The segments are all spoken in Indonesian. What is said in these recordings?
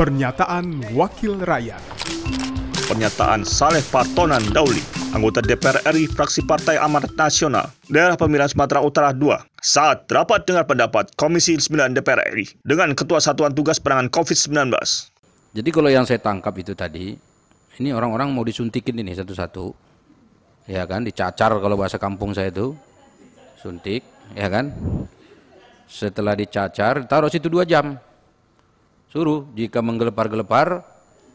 Pernyataan Wakil Rakyat Pernyataan Saleh Partonan Dauli, anggota DPR RI fraksi Partai Amanat Nasional, Daerah Pemilihan Sumatera Utara II, saat rapat dengar pendapat Komisi 9 DPR RI dengan Ketua Satuan Tugas Penanganan COVID-19. Jadi kalau yang saya tangkap itu tadi, ini orang-orang mau disuntikin ini satu-satu, ya kan, dicacar kalau bahasa kampung saya itu, suntik, ya kan. Setelah dicacar, taruh situ dua jam, suruh jika menggelepar-gelepar,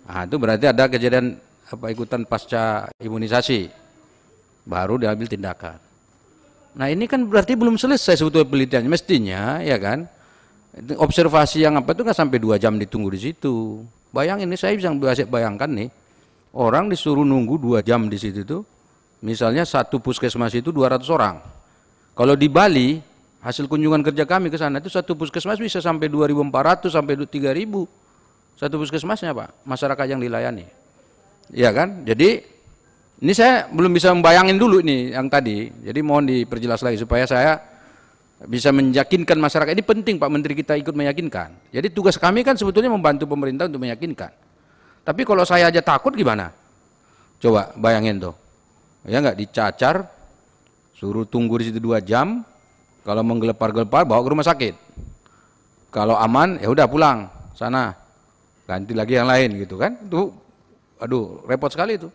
nah itu berarti ada kejadian apa ikutan pasca imunisasi, baru diambil tindakan. Nah ini kan berarti belum selesai sebetulnya penelitiannya, mestinya, ya kan. Observasi yang apa itu nggak sampai dua jam ditunggu di situ. Bayangin ini saya bisa bayangkan nih, orang disuruh nunggu dua jam di situ tuh, misalnya satu puskesmas itu 200 orang. Kalau di Bali, hasil kunjungan kerja kami ke sana itu satu puskesmas bisa sampai 2.400 sampai 3.000. Satu puskesmasnya Pak, masyarakat yang dilayani. Iya kan? Jadi ini saya belum bisa membayangin dulu ini yang tadi. Jadi mohon diperjelas lagi supaya saya bisa meyakinkan masyarakat. Ini penting Pak Menteri kita ikut meyakinkan. Jadi tugas kami kan sebetulnya membantu pemerintah untuk meyakinkan. Tapi kalau saya aja takut gimana? Coba bayangin tuh. Ya nggak dicacar, suruh tunggu di situ dua jam, kalau menggelepar-gelepar bawa ke rumah sakit. Kalau aman ya udah pulang sana, ganti lagi yang lain gitu kan? Itu, aduh repot sekali itu.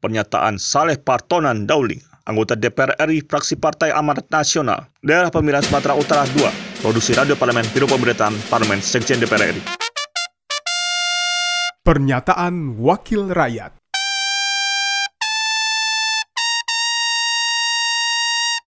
Pernyataan Saleh Partonan Dauli, anggota DPR RI fraksi Partai Amanat Nasional, Daerah Pemilihan Sumatera Utara II, produksi Radio Parlemen Biro Pemberitaan Parlemen Sekjen DPR RI. Pernyataan Wakil Rakyat